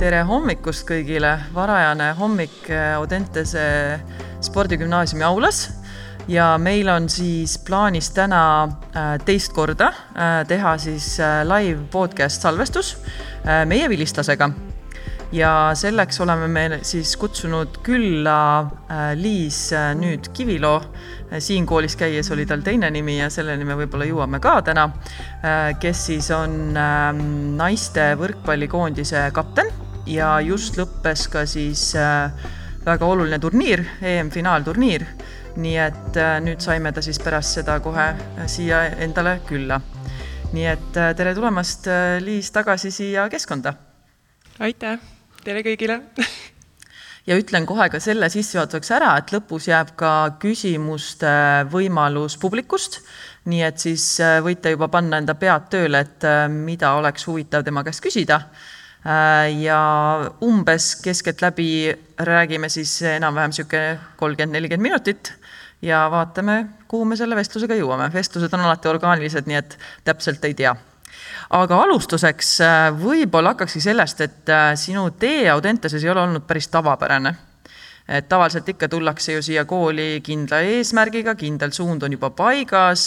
tere hommikust kõigile, varajane hommik Audentese spordigümnaasiumi aulas ja meil on siis plaanis täna äh, teist korda äh, teha siis live podcast salvestus meie vilistlasega. ja selleks oleme me siis kutsunud külla Liis nüüd Kiviloo. siin koolis käies oli tal teine nimi ja selleni me võib-olla jõuame ka täna. kes siis on ähm, naiste võrkpallikoondise kapten ja just lõppes ka siis väga oluline turniir, EM-finaalturniir nii et äh, nüüd saime ta siis pärast seda kohe äh, siia endale külla. nii et äh, tere tulemast, Liis, tagasi siia keskkonda. aitäh, tere kõigile ja ütlen kohe ka selle sissejuhatuseks ära, et lõpus jääb ka küsimuste võimalus publikust. nii et siis võite juba panna enda pead tööle, et mida oleks huvitav tema käest küsida ja umbes keskeltläbi räägime siis enam-vähem niisugune kolmkümmend, nelikümmend minutit ja vaatame, kuhu me selle vestlusega jõuame. vestlused on alati orgaanilised, nii et täpselt ei tea. aga alustuseks äh, võib-olla hakkakski sellest, et äh, sinu tee Audenteses ei ole olnud päris tavapärane. Et tavaliselt ikka tullakse ju siia kooli kindla eesmärgiga, kindel suund on juba paigas,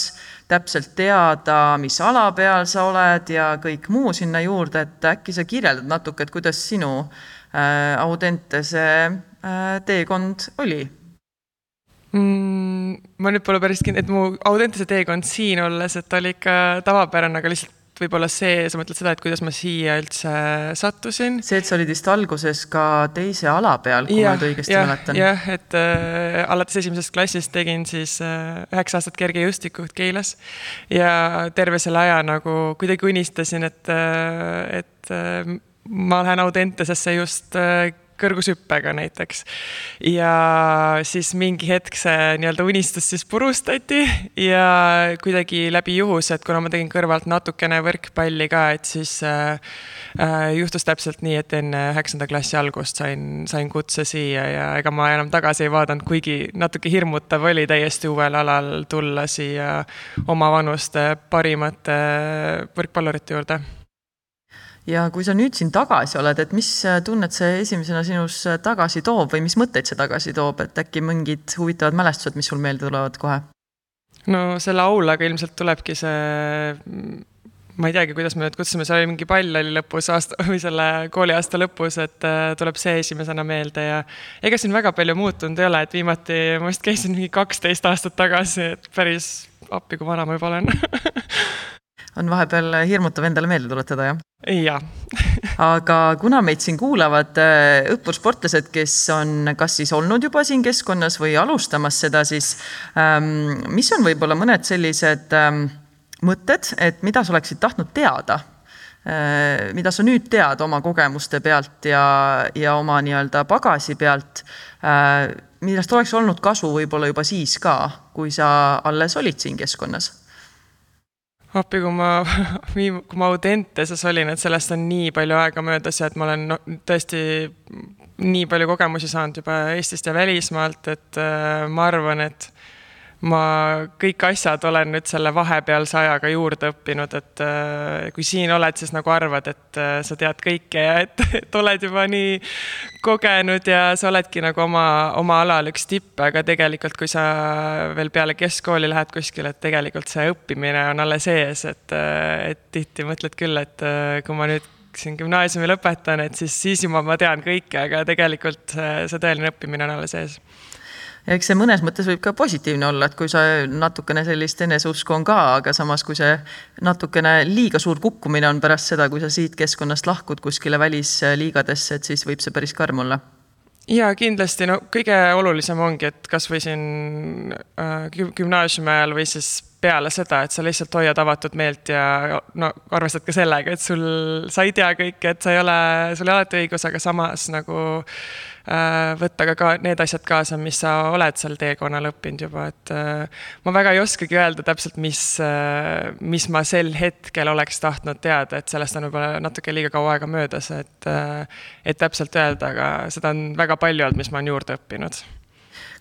täpselt teada, mis ala peal sa oled ja kõik muu sinna juurde, et äkki sa kirjeldad natuke, et kuidas sinu äh, Audentese teekond oli mm,? ma nüüd pole päris kindel, et mu Audentese teekond siin olles, et oli ikka tavapärane, aga lihtsalt võib-olla see, sa mõtled seda, et kuidas ma siia üldse sattusin? see, et sa olid vist alguses ka teise ala peal, kui ja, ma nüüd õigesti ja, mäletan. jah, et äh, alates esimesest klassist tegin siis äh, üheksa aastat kergejõustikut Keilas ja terve selle aja nagu kuidagi unistasin, et äh,, et äh, ma lähen Audentesesse just äh, kõrgushüppega näiteks. ja siis mingi hetk see nii-öelda unistus siis purustati ja kuidagi läbi juhuse, et kuna ma tegin kõrvalt natukene võrkpalli ka, et siis äh, äh, juhtus täpselt nii, et enne üheksanda klassi algust sain, sain kutse siia ja ega ma enam tagasi ei vaadanud, kuigi natuke hirmutav oli täiesti uuel alal tulla siia oma vanuste parimate võrkpallurite juurde ja kui sa nüüd siin tagasi oled, et mis tunnet see esimesena sinus tagasi toob või mis mõtteid see tagasi toob, et äkki mingid huvitavad mälestused, mis sul meelde tulevad kohe? no selle aulaga ilmselt tulebki see, ma ei teagi, kuidas me nüüd kutsume, seal oli mingi pall oli lõpus aasta või selle kooliaasta lõpus, et äh, tuleb see esimesena meelde ja ega siin väga palju muutunud ei ole, et viimati ma vist käisin mingi kaksteist aastat tagasi, et päris appi, kui vana ma juba olen on vahepeal hirmutav endale meelde tuletada, jah? jah aga kuna meid siin kuulavad äh, õppursportlased, kes on kas siis olnud juba siin keskkonnas või alustamas seda, siis ähm, mis on võib-olla mõned sellised ähm, mõtted, et mida sa oleksid tahtnud teada äh,? mida sa nüüd tead oma kogemuste pealt ja, ja oma nii-öelda pagasi pealt äh,, millest oleks olnud kasu võib-olla juba siis ka, kui sa alles olid siin keskkonnas appi, kui ma, kui ma Audenteses olin, et sellest on nii palju aega möödas ja et ma olen no, tõesti nii palju kogemusi saanud juba Eestist ja välismaalt, et äh, ma arvan, et ma kõik asjad olen nüüd selle vahepealse ajaga juurde õppinud, et äh, kui siin oled, siis nagu arvad, et äh, sa tead kõike ja et, et oled juba nii kogenud ja sa oledki nagu oma, oma alal üks tipp, aga tegelikult, kui sa veel peale keskkooli lähed kuskile, et tegelikult see õppimine on alles ees, et, äh, et tihti mõtled küll, et kui ma nüüd siin gümnaasiumi lõpetan, et siis, siis juba ma tean kõike, aga tegelikult see, see tõeline õppimine on alles ees ja eks see mõnes mõttes võib ka positiivne olla, et kui sa natukene sellist eneseusku on ka, aga samas, kui see natukene liiga suur kukkumine on pärast seda, kui sa siit keskkonnast lahkud kuskile välisliigadesse, et siis võib see päris karm olla. Ja kindlasti. No kõige olulisem ongi, et kasvõi siin äh, gümnaasiumi ajal või siis peale seda, et sa lihtsalt hoiad avatud meelt ja no arvestad ka sellega, et sul, sa ei tea kõike, et sa ei ole, sul ei ole alati õigus, aga samas nagu äh, võtta ka, ka need asjad kaasa, mis sa oled seal teekonnal õppinud juba, et äh, ma väga ei oskagi öelda täpselt, mis äh,, mis ma sel hetkel oleks tahtnud teada, et sellest on võib-olla natuke liiga kaua aega möödas, et äh,, et täpselt öelda, aga seda on väga palju olnud, mis ma olen juurde õppinud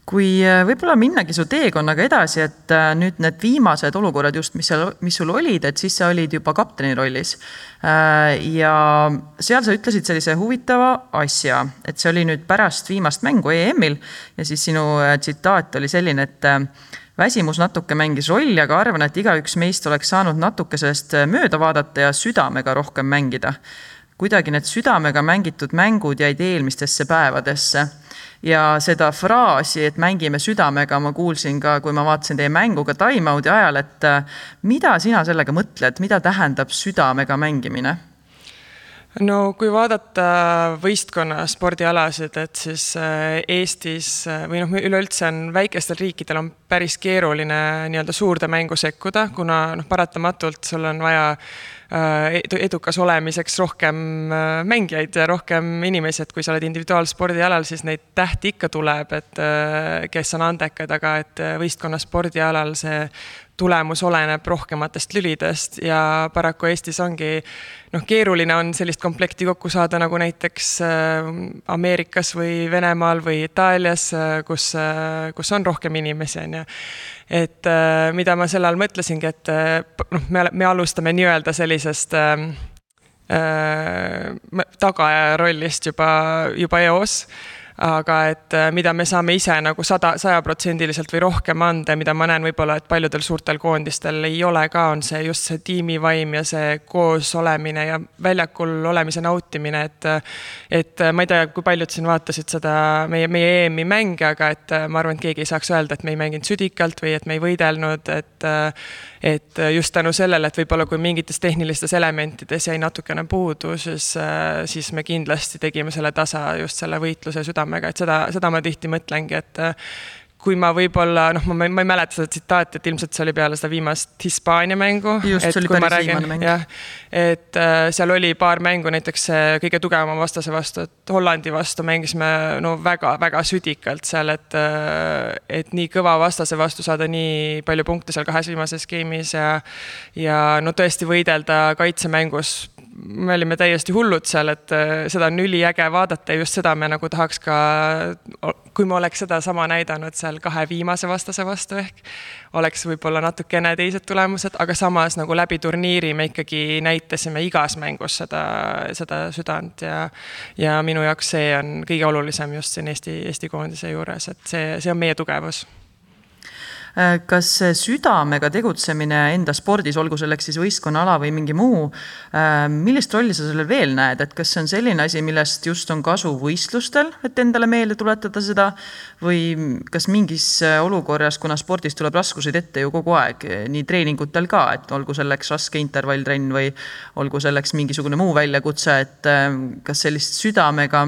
kui äh, võib-olla minnagi su teekonnaga edasi, et äh, nüüd need viimased olukorrad just, mis seal, mis sul olid, et siis sa olid juba kapteni rollis. Äh, ja seal sa ütlesid sellise huvitava asja, et see oli nüüd pärast viimast mängu EM-il ja siis sinu tsitaat oli selline, et väsimus natuke mängis rolli, aga arvan, et igaüks meist oleks saanud natuke sellest mööda vaadata ja südamega rohkem mängida. kuidagi need südamega mängitud mängud jäid eelmistesse päevadesse ja seda fraasi, et mängime südamega, ma kuulsin ka, kui ma vaatasin teie mängu ka time-out'i ajal, et äh, mida sina sellega mõtled, mida tähendab südamega mängimine? no kui vaadata võistkonna spordialasid, et siis äh, Eestis äh, või noh, üleüldse on väikestel riikidel on päris keeruline nii-öelda suurde mängu sekkuda, kuna noh, paratamatult sul on vaja Äh, edukas olemiseks rohkem äh, mängijaid ja rohkem inimesi, et kui sa oled individuaalspordialal, siis neid tähti ikka tuleb, et äh, kes on andekad, aga et võistkonna spordialal see tulemus oleneb rohkematest lülidest ja paraku Eestis ongi noh, keeruline on sellist komplekti kokku saada, nagu näiteks Ameerikas või Venemaal või Itaalias, kus, kus on rohkem inimesi, on ju. Et äh, mida ma sel ajal mõtlesingi, et äh, noh, me, me alustame nii-öelda sellisest äh, äh, tagaja rollist juba, juba eos aga et äh, mida me saame ise nagu sada, sajaprotsendiliselt või rohkem anda ja mida ma näen võib-olla, et paljudel suurtel koondistel ei ole ka, on see just see tiimivaim ja see koos olemine ja väljakul olemise nautimine, et. et äh, ma ei tea, kui paljud siin vaatasid seda meie, meie EM-i mänge, aga et äh, ma arvan, et keegi ei saaks öelda, et me ei mänginud südikalt või et me ei võidelnud, et et just tänu sellele, et võib-olla kui mingites tehnilistes elementides jäi natukene puudu, siis, siis me kindlasti tegime selle tasa just selle võitluse südamega, et seda, seda ma tihti mõtlengi, et kui ma võib-olla noh, ma, ma ei mäleta seda tsitaati, et ilmselt see oli peale seda viimast Hispaania mängu. just, see oli päris räägin, viimane mäng. jah, et äh, seal oli paar mängu näiteks kõige tugevama vastase vastu, et Hollandi vastu mängisime no väga-väga südikalt seal, et äh,. et nii kõva vastase vastu saada nii palju punkte seal kahes viimases game'is ja. ja no tõesti võidelda kaitsemängus me olime täiesti hullud seal, et äh, seda on üliäge vaadata ja just seda me nagu tahaks ka, kui me oleks sedasama näidanud seal kahe viimase vastase vastu ehk oleks võib-olla natukene teised tulemused, aga samas nagu läbi turniiri me ikkagi näitasime igas mängus seda, seda südant ja ja minu jaoks see on kõige olulisem just siin Eesti, Eesti koondise juures, et see, see on meie tugevus kas südamega tegutsemine enda spordis, olgu selleks siis võistkonnaala või mingi muu, äh, millist rolli sa sellel veel näed, et kas see on selline asi, millest just on kasu võistlustel, et endale meelde tuletada seda või kas mingis äh, olukorras, kuna spordis tuleb raskuseid ette ju kogu aeg, nii treeningutel ka, et olgu selleks raske intervalltrenn või olgu selleks mingisugune muu väljakutse, et kas sellist südamega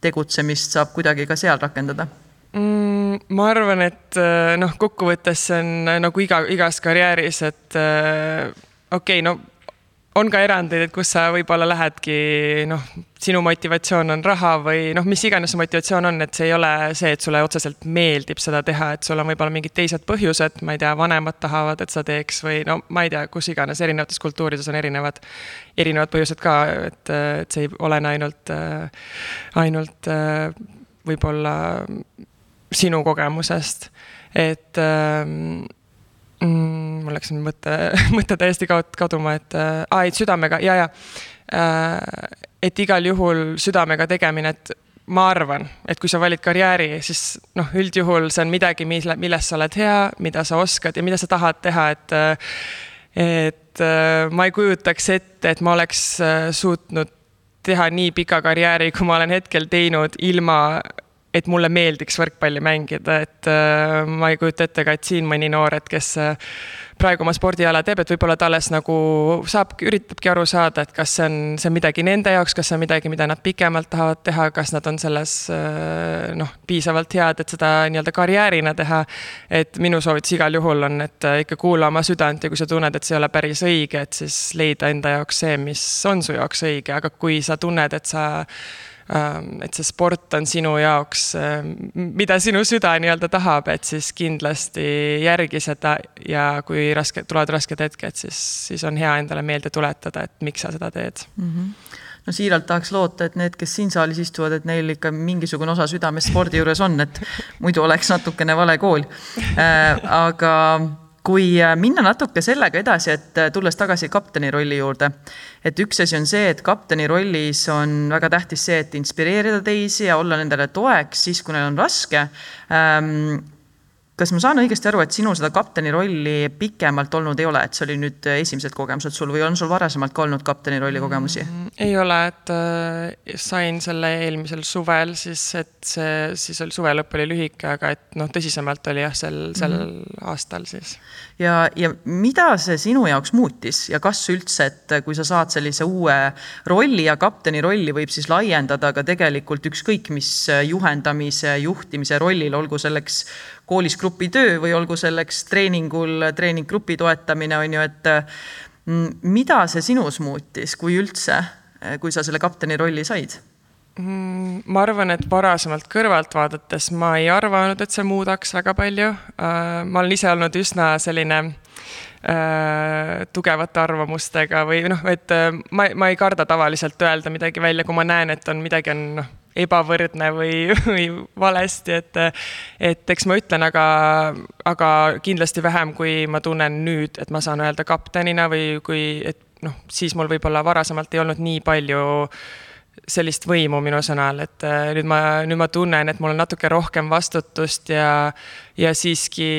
tegutsemist saab kuidagi ka seal rakendada mm,? ma arvan, et äh, noh, kokkuvõttes see on äh, nagu iga, igas karjääris, et äh, okei okay,, no on ka erandeid, et kus sa võib-olla lähedki, noh, sinu motivatsioon on raha või noh, mis iganes see motivatsioon on, et see ei ole see, et sulle otseselt meeldib seda teha, et sul on võib-olla mingid teised põhjused, ma ei tea, vanemad tahavad, et sa teeks või no ma ei tea, kus iganes, erinevates kultuurides on erinevad, erinevad põhjused ka, et, et see ei olene ainult, ainult võib-olla sinu kogemusest, et ähm, mm, mul läks nüüd mõte, mõte täiesti kaduma, et äh,, et südamega ja, ja äh, et igal juhul südamega tegemine, et ma arvan, et kui sa valid karjääri, siis noh, üldjuhul see on midagi, mille, milles sa oled hea, mida sa oskad ja mida sa tahad teha, et et äh, ma ei kujutaks ette, et ma oleks äh, suutnud teha nii pika karjääri, kui ma olen hetkel teinud, ilma et mulle meeldiks võrkpalli mängida, et äh, ma ei kujuta ette ka, et siin mõni noor, et kes äh, praegu oma spordiala teeb, et võib-olla ta alles nagu saab, üritabki aru saada, et kas see on, see on midagi nende jaoks, kas see on midagi, mida nad pikemalt tahavad teha, kas nad on selles äh, noh, piisavalt head, et seda nii-öelda karjäärina teha. et minu soovitus igal juhul on, et ikka kuula oma südant ja kui sa tunned, et see ei ole päris õige, et siis leida enda jaoks see, mis on su jaoks õige, aga kui sa tunned, et sa et see sport on sinu jaoks, ähm, mida sinu süda nii-öelda tahab, et siis kindlasti järgi seda ja kui raske, tulevad rasked hetked, siis, siis on hea endale meelde tuletada, et miks sa seda teed mm. -hmm no siiralt tahaks loota, et need, kes siin saalis istuvad, et neil ikka mingisugune osa südamest spordi juures on, et muidu oleks natukene vale kool. aga kui minna natuke sellega edasi, et tulles tagasi kapteni rolli juurde, et üks asi on see, et kapteni rollis on väga tähtis see, et inspireerida teisi ja olla nendele toeks siis, kui neil on raske kas ma saan õigesti aru, et sinul seda kapteni rolli pikemalt olnud ei ole, et see oli nüüd esimesed kogemused sul või on sul varasemalt ka olnud kapteni rolli kogemusi mm,? ei ole, et äh, sain selle eelmisel suvel siis, et see siis oli suve lõpp oli lühike, aga et noh, tõsisemalt oli jah, sel, sel mm -hmm. aastal siis. ja, ja mida see sinu jaoks muutis ja kas üldse, et kui sa saad sellise uue rolli ja kapteni rolli võib siis laiendada ka tegelikult ükskõik mis juhendamise, juhtimise rollil, olgu selleks koolis grupitöö või olgu selleks treeningul treeninggrupi toetamine, on ju, et mm, mida see sinus muutis, kui üldse, kui sa selle kapteni rolli said? Mm, ma arvan, et varasemalt kõrvalt vaadates ma ei arvanud, et see muudaks väga palju. Äh, ma olen ise olnud üsna selline äh, tugevate arvamustega või noh, et äh, ma, ma ei karda tavaliselt öelda midagi välja, kui ma näen, et on midagi on noh ebavõrdne või, või valesti, et, et eks ma ütlen, aga, aga kindlasti vähem, kui ma tunnen nüüd, et ma saan öelda kaptenina või kui, et noh, siis mul võib-olla varasemalt ei olnud nii palju sellist võimu minu sõnal, et nüüd ma, nüüd ma tunnen, et mul on natuke rohkem vastutust ja, ja siiski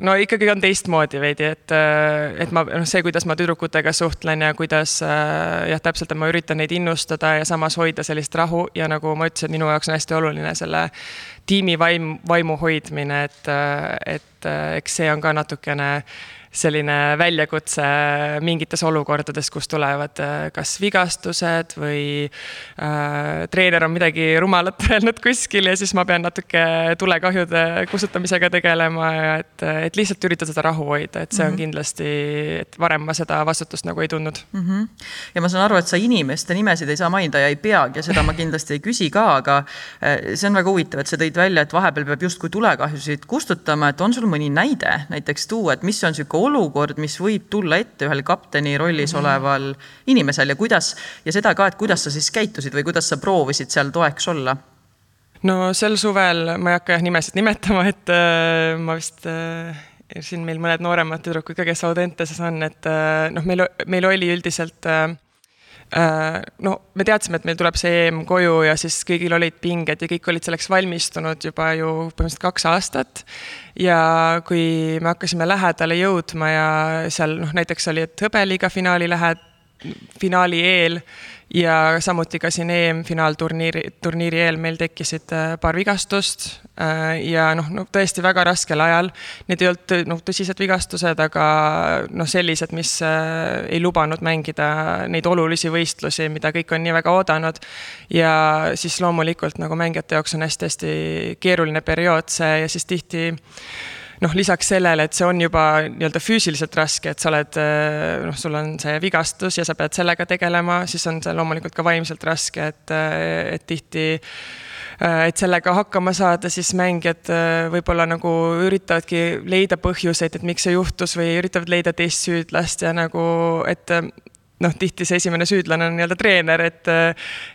no ikkagi on teistmoodi veidi, et, äh, et ma, noh, see, kuidas ma tüdrukutega suhtlen ja kuidas äh, jah, täpselt, et ma üritan neid innustada ja samas hoida sellist rahu ja nagu ma ütlesin, minu jaoks on hästi oluline selle tiimi vaim, vaimu hoidmine, et, äh, et eks see on ka natukene selline väljakutse mingites olukordades, kus tulevad äh, kas vigastused või äh, treener on midagi rumalat öelnud kuskil ja siis ma pean natuke tulekahjude kustutamisega tegelema ja et, et lihtsalt üritada seda rahu hoida, et see on mm -hmm. kindlasti, et varem ma seda vastutust nagu ei tundnud mm. -hmm. ja ma saan aru, et sa inimeste nimesid ei saa mainida ja ei peagi ja seda ma kindlasti ei küsi ka, aga äh, see on väga huvitav, et sa tõid välja, et vahepeal peab justkui tulekahjusid kustutama, et on sul mõni näide näiteks tuua, et mis on niisugune olukord, mis võib tulla ette ühel kapteni rollis -hmm. oleval inimesel ja kuidas ja seda ka, et kuidas sa siis käitusid või kuidas sa proovisid seal toeks olla? no sel suvel ma ei hakka jah nimesid nimetama, et äh, ma vist äh, siin meil mõned nooremad tüdrukud ka, kes Audenteses on, et äh, noh, meil, meil oli üldiselt Äh, no me teadsime, et meil tuleb see EM koju ja siis kõigil olid pinged ja kõik olid selleks valmistunud juba ju põhimõtteliselt kaks aastat. ja kui me hakkasime lähedale jõudma ja seal noh, näiteks oli, et hõbeliiga finaali lähed, finaali eel ja samuti ka siin EM-finaalturniiri, turniiri eel meil tekkisid äh, paar vigastust äh, ja noh, no tõesti väga raskel ajal. Need ei olnud noh, tõsised vigastused, aga noh, sellised, mis äh, ei lubanud mängida neid olulisi võistlusi, mida kõik on nii väga oodanud. ja siis loomulikult nagu mängijate jaoks on hästi-hästi keeruline periood see ja siis tihti noh, lisaks sellele, et see on juba nii-öelda füüsiliselt raske, et sa oled eh, noh, sul on see vigastus ja sa pead sellega tegelema, siis on see loomulikult ka vaimselt raske, et, eh, et tihti eh, et sellega hakkama saada, siis mängijad võib-olla nagu üritavadki leida põhjuseid, et miks see juhtus või üritavad leida teist süüdlast ja nagu, et noh, tihti see esimene süüdlane on nii-öelda treener, et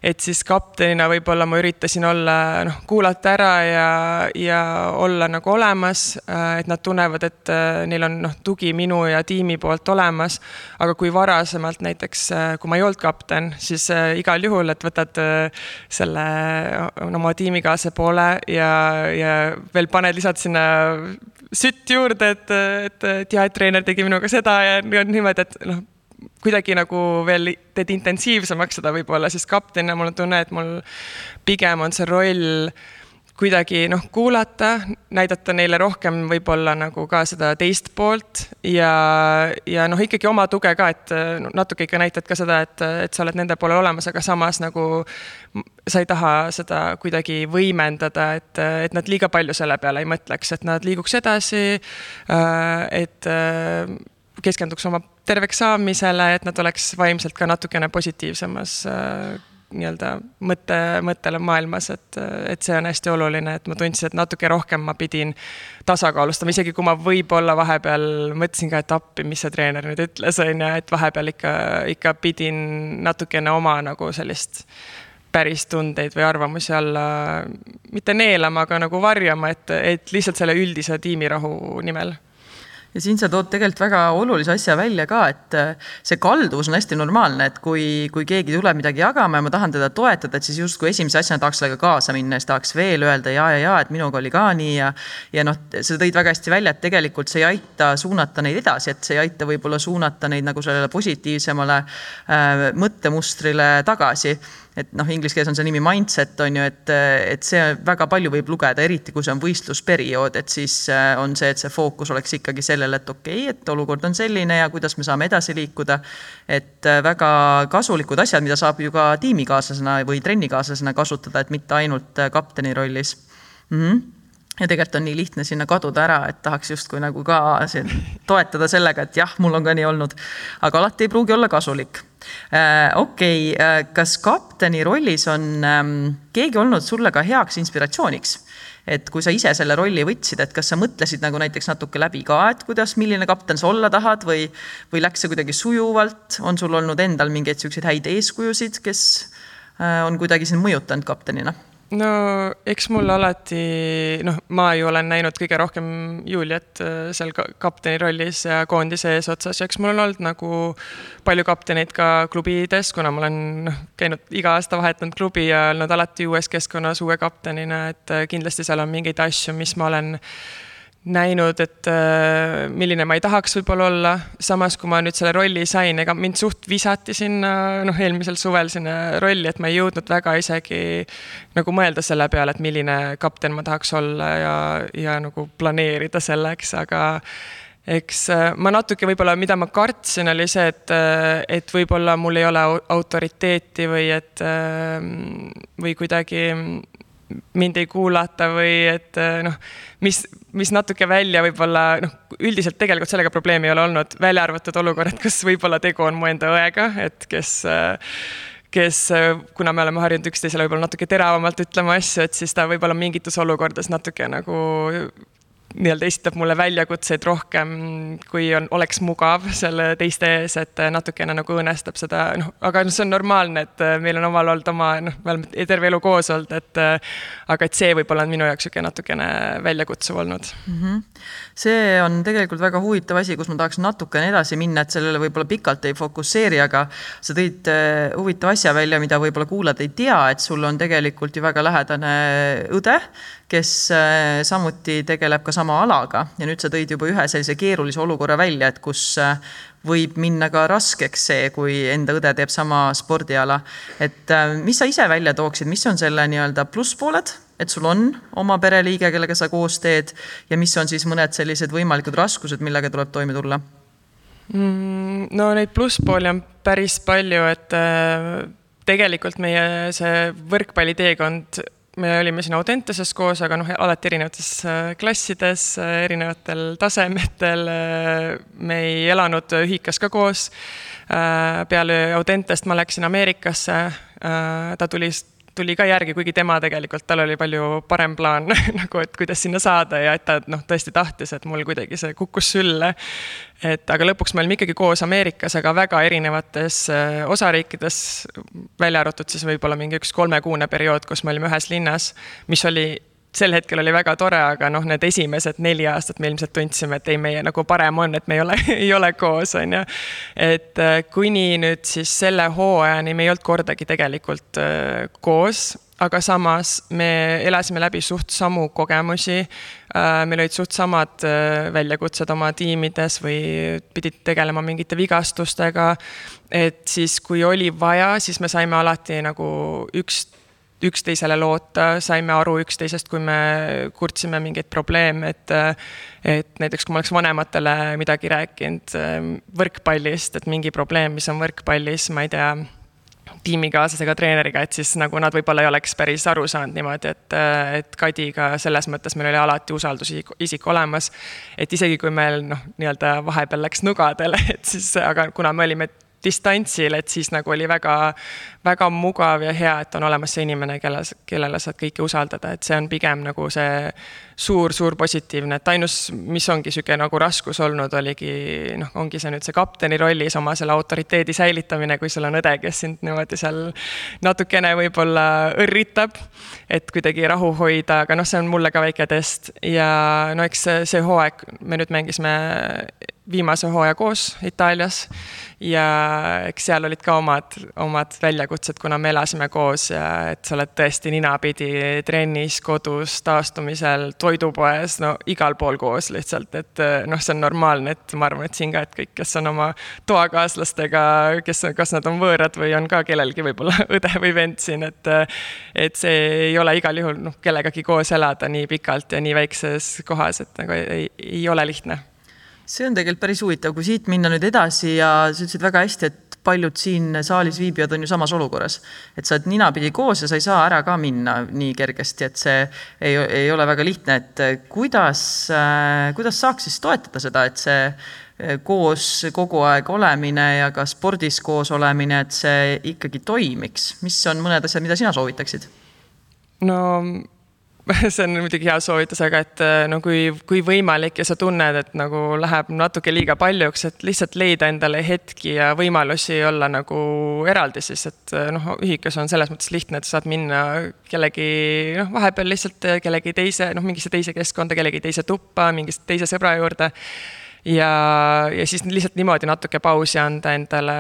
et siis kaptenina võib-olla ma üritasin olla noh, kuulata ära ja, ja olla nagu olemas, et nad tunnevad, et neil on noh, tugi minu ja tiimi poolt olemas. aga kui varasemalt näiteks, kui ma ei olnud kapten, siis igal juhul, et võtad selle oma tiimikaaslase poole ja, ja veel paned, lisad sinna sütt juurde, et, et, et jah, et treener tegi minuga seda ja niimoodi, et noh kuidagi nagu veel teed intensiivsemaks seda võib-olla, siis kaptenina mul on tunne, et mul pigem on see roll kuidagi noh, kuulata, näidata neile rohkem võib-olla nagu ka seda teist poolt ja, ja noh, ikkagi oma tuge ka, et natuke ikka näitad ka seda, et, et sa oled nende poolel olemas, aga samas nagu sa ei taha seda kuidagi võimendada, et, et nad liiga palju selle peale ei mõtleks, et nad liiguks edasi. et keskenduks oma terveks saamisele, et nad oleks vaimselt ka natukene positiivsemas äh, nii-öelda mõtte, mõttele maailmas, et, et see on hästi oluline, et ma tundsin, et natuke rohkem ma pidin tasakaalustama, isegi kui ma võib-olla vahepeal mõtlesin ka, et appi, mis see treener nüüd ütles, on ju, et vahepeal ikka, ikka pidin natukene oma nagu sellist päris tundeid või arvamusi alla mitte neelama, aga nagu varjama, et, et lihtsalt selle üldise tiimirahu nimel ja siin sa tood tegelikult väga olulise asja välja ka, et äh, see kalduvus on hästi normaalne, et kui, kui keegi tuleb midagi jagama ja ma tahan teda toetada, et siis justkui esimese asjana tahaks sellega kaasa minna, siis tahaks veel öelda ja, ja, ja, et minuga oli ka nii ja ja noh, sa tõid väga hästi välja, et tegelikult see ei aita suunata neid edasi, et see ei aita võib-olla suunata neid nagu sellele positiivsemale äh, mõttemustrile tagasi et noh, inglise keeles on see nimi mindset on ju, et, et see väga palju võib lugeda, eriti kui see on võistlusperiood, et siis äh, on see, et see fookus oleks ikkagi sellele, et okei okay,, et olukord on selline ja kuidas me saame edasi liikuda. et äh, väga kasulikud asjad, mida saab ju ka tiimikaaslasena või trennikaaslasena kasutada, et mitte ainult äh, kapteni rollis mm. -hmm ja tegelikult on nii lihtne sinna kaduda ära, et tahaks justkui nagu ka toetada sellega, et jah, mul on ka nii olnud. aga alati ei pruugi olla kasulik. Okei okay, äh,, kas kapteni rollis on ähm, keegi olnud sulle ka heaks inspiratsiooniks? et kui sa ise selle rolli võtsid, et kas sa mõtlesid nagu näiteks natuke läbi ka, et kuidas, milline kapten sa olla tahad või, või läks see kuidagi sujuvalt, on sul olnud endal mingeid siukseid häid eeskujusid, kes äh, on kuidagi sind mõjutanud kaptenina? No eks mul alati, noh, ma ju olen näinud kõige rohkem Juliet äh, seal kapteni rollis ja koondise eesotsas ja eks mul on olnud nagu palju kapteneid ka klubides, kuna ma olen noh, käinud iga aasta vahetanud klubi ja olnud alati uues keskkonnas uue kaptenina, et äh, kindlasti seal on mingeid asju, mis ma olen näinud, et äh, milline ma ei tahaks võib-olla olla. samas, kui ma nüüd selle rolli sain, ega mind suht visati sinna, noh, eelmisel suvel sinna rolli, et ma ei jõudnud väga isegi nagu mõelda selle peale, et milline kapten ma tahaks olla ja, ja nagu planeerida selleks, aga eks äh, ma natuke võib-olla, mida ma kartsin, oli see, et, äh, et võib-olla mul ei ole autoriteeti või et või kuidagi mind ei kuulata või et noh, mis, mis natuke välja võib-olla noh, üldiselt tegelikult sellega probleemi ei ole olnud, välja arvatud olukorrad, kus võib-olla tegu on mu enda õega, et kes kes, kuna me oleme harjunud üksteisele võib-olla natuke teravamalt ütlema asju, et siis ta võib-olla mingites olukordades natuke nagu nii-öelda esitab mulle väljakutseid rohkem, kui on, oleks mugav selle teiste ees, et natukene nagu õõnestab seda, noh, aga noh, see on normaalne, et meil on omal olnud oma, noh, me oleme terve elu koos olnud, et aga et see võib-olla on minu jaoks niisugune natukene väljakutsuv olnud mm. -hmm. see on tegelikult väga huvitav asi, kus ma tahaks natukene edasi minna, et sellele võib-olla pikalt ei fokusseeri, aga sa tõid äh, huvitava asja välja, mida võib-olla kuulajad ei tea, et sul on tegelikult ju väga lähedane õde kes äh, samuti tegeleb ka sama alaga ja nüüd sa tõid juba ühe sellise keerulise olukorra välja, et kus äh, võib minna ka raskeks see, kui enda õde teeb sama spordiala. et äh, mis sa ise välja tooksid, mis on selle nii-öelda plusspooled, et sul on oma pereliige, kellega sa koos teed ja mis on siis mõned sellised võimalikud raskused, millega tuleb toime tulla? Mm, no neid plusspooli on päris palju, et tegelikult meie see võrkpalliteekond me olime siin Audentases koos, aga noh, alati erinevates äh, klassides, äh, erinevatel tasemetel. Äh, me ei elanud ühikas ka koos. peale Audentest ma läksin Ameerikasse. ta tuli tuli ka järgi, kuigi tema tegelikult, tal oli palju parem plaan nagu, et kuidas sinna saada ja et ta noh, tõesti tahtis, et mul kuidagi see kukkus sülle. et aga lõpuks me olime ikkagi koos Ameerikas, aga väga erinevates äh, osariikides, välja arvatud siis võib-olla mingi üks kolmekuune periood, kus me olime ühes linnas, mis oli sel hetkel oli väga tore, aga noh, need esimesed neli aastat me ilmselt tundsime, et ei, meie nagu parem on, et me ei ole ei ole koos, on ju. et äh, kuni nüüd siis selle hooajani me ei olnud kordagi tegelikult äh, koos, aga samas me elasime läbi suht samu kogemusi. Äh, meil olid suht samad väljakutsed oma tiimides või pidid tegelema mingite vigastustega. et siis, kui oli vaja, siis me saime alati nagu üks üksteisele loota, saime aru üksteisest, kui me kurtsime mingeid probleeme, et et näiteks kui ma oleks vanematele midagi rääkinud ehm, võrkpallist, et mingi probleem, mis on võrkpallis, ma ei tea, tiimikaaslasega, treeneriga, et siis nagu nad võib-olla ei oleks päris aru saanud niimoodi, et, et Kadiga selles mõttes meil oli alati usaldusisik olemas. et isegi kui meil noh, nii-öelda vahepeal läks nugadele, et siis, aga kuna me olime distantsil, et siis nagu oli väga, väga mugav ja hea, et on olemas see inimene, kelle, kellele saad kõike usaldada, et see on pigem nagu see suur-suur positiivne, et ainus, mis ongi sihuke nagu raskus olnud, oligi noh, ongi see nüüd see kapteni rollis oma selle autoriteedi säilitamine, kui sul on õde, kes sind niimoodi seal natukene võib-olla õrritab. et kuidagi rahu hoida, aga noh, see on mulle ka väike test ja no eks see, see hooaeg, me nüüd mängisime viimase hooaja koos Itaalias. Ja eks seal olid ka omad, omad väljakutsed, kuna me elasime koos ja et sa oled tõesti ninapidi trennis, kodus, taastumisel, toidupoes, no igal pool koos lihtsalt, et noh, see on normaalne, et ma arvan, et siin ka, et kõik, kes on oma toakaaslastega, kes, kas nad on võõrad või on ka kellelgi võib-olla õde või vend siin, et et see ei ole igal juhul noh, kellegagi koos elada nii pikalt ja nii väikses kohas, et nagu ei, ei ole lihtne see on tegelikult päris huvitav, kui siit minna nüüd edasi ja sa ütlesid väga hästi, et paljud siin saalis viibijad on ju samas olukorras. et sa oled ninapidi koos ja sa ei saa ära ka minna nii kergesti, et see ei, ei ole väga lihtne, et kuidas, kuidas saaks siis toetada seda, et see koos kogu aeg olemine ja ka spordis koos olemine, et see ikkagi toimiks, mis on mõned asjad, mida sina soovitaksid? no see on muidugi hea soovitus, aga et äh, no kui, kui võimalik ja sa tunned, et nagu läheb natuke liiga paljuks, et lihtsalt leida endale hetki ja võimalusi olla nagu eraldi siis, et äh, noh, ühikas on selles mõttes lihtne, et saad minna kellegi noh, vahepeal lihtsalt kellegi teise, noh, mingisse teise keskkonda, kellegi teise tuppa, mingisse teise sõbra juurde ja, ja siis lihtsalt niimoodi natuke pausi anda endale.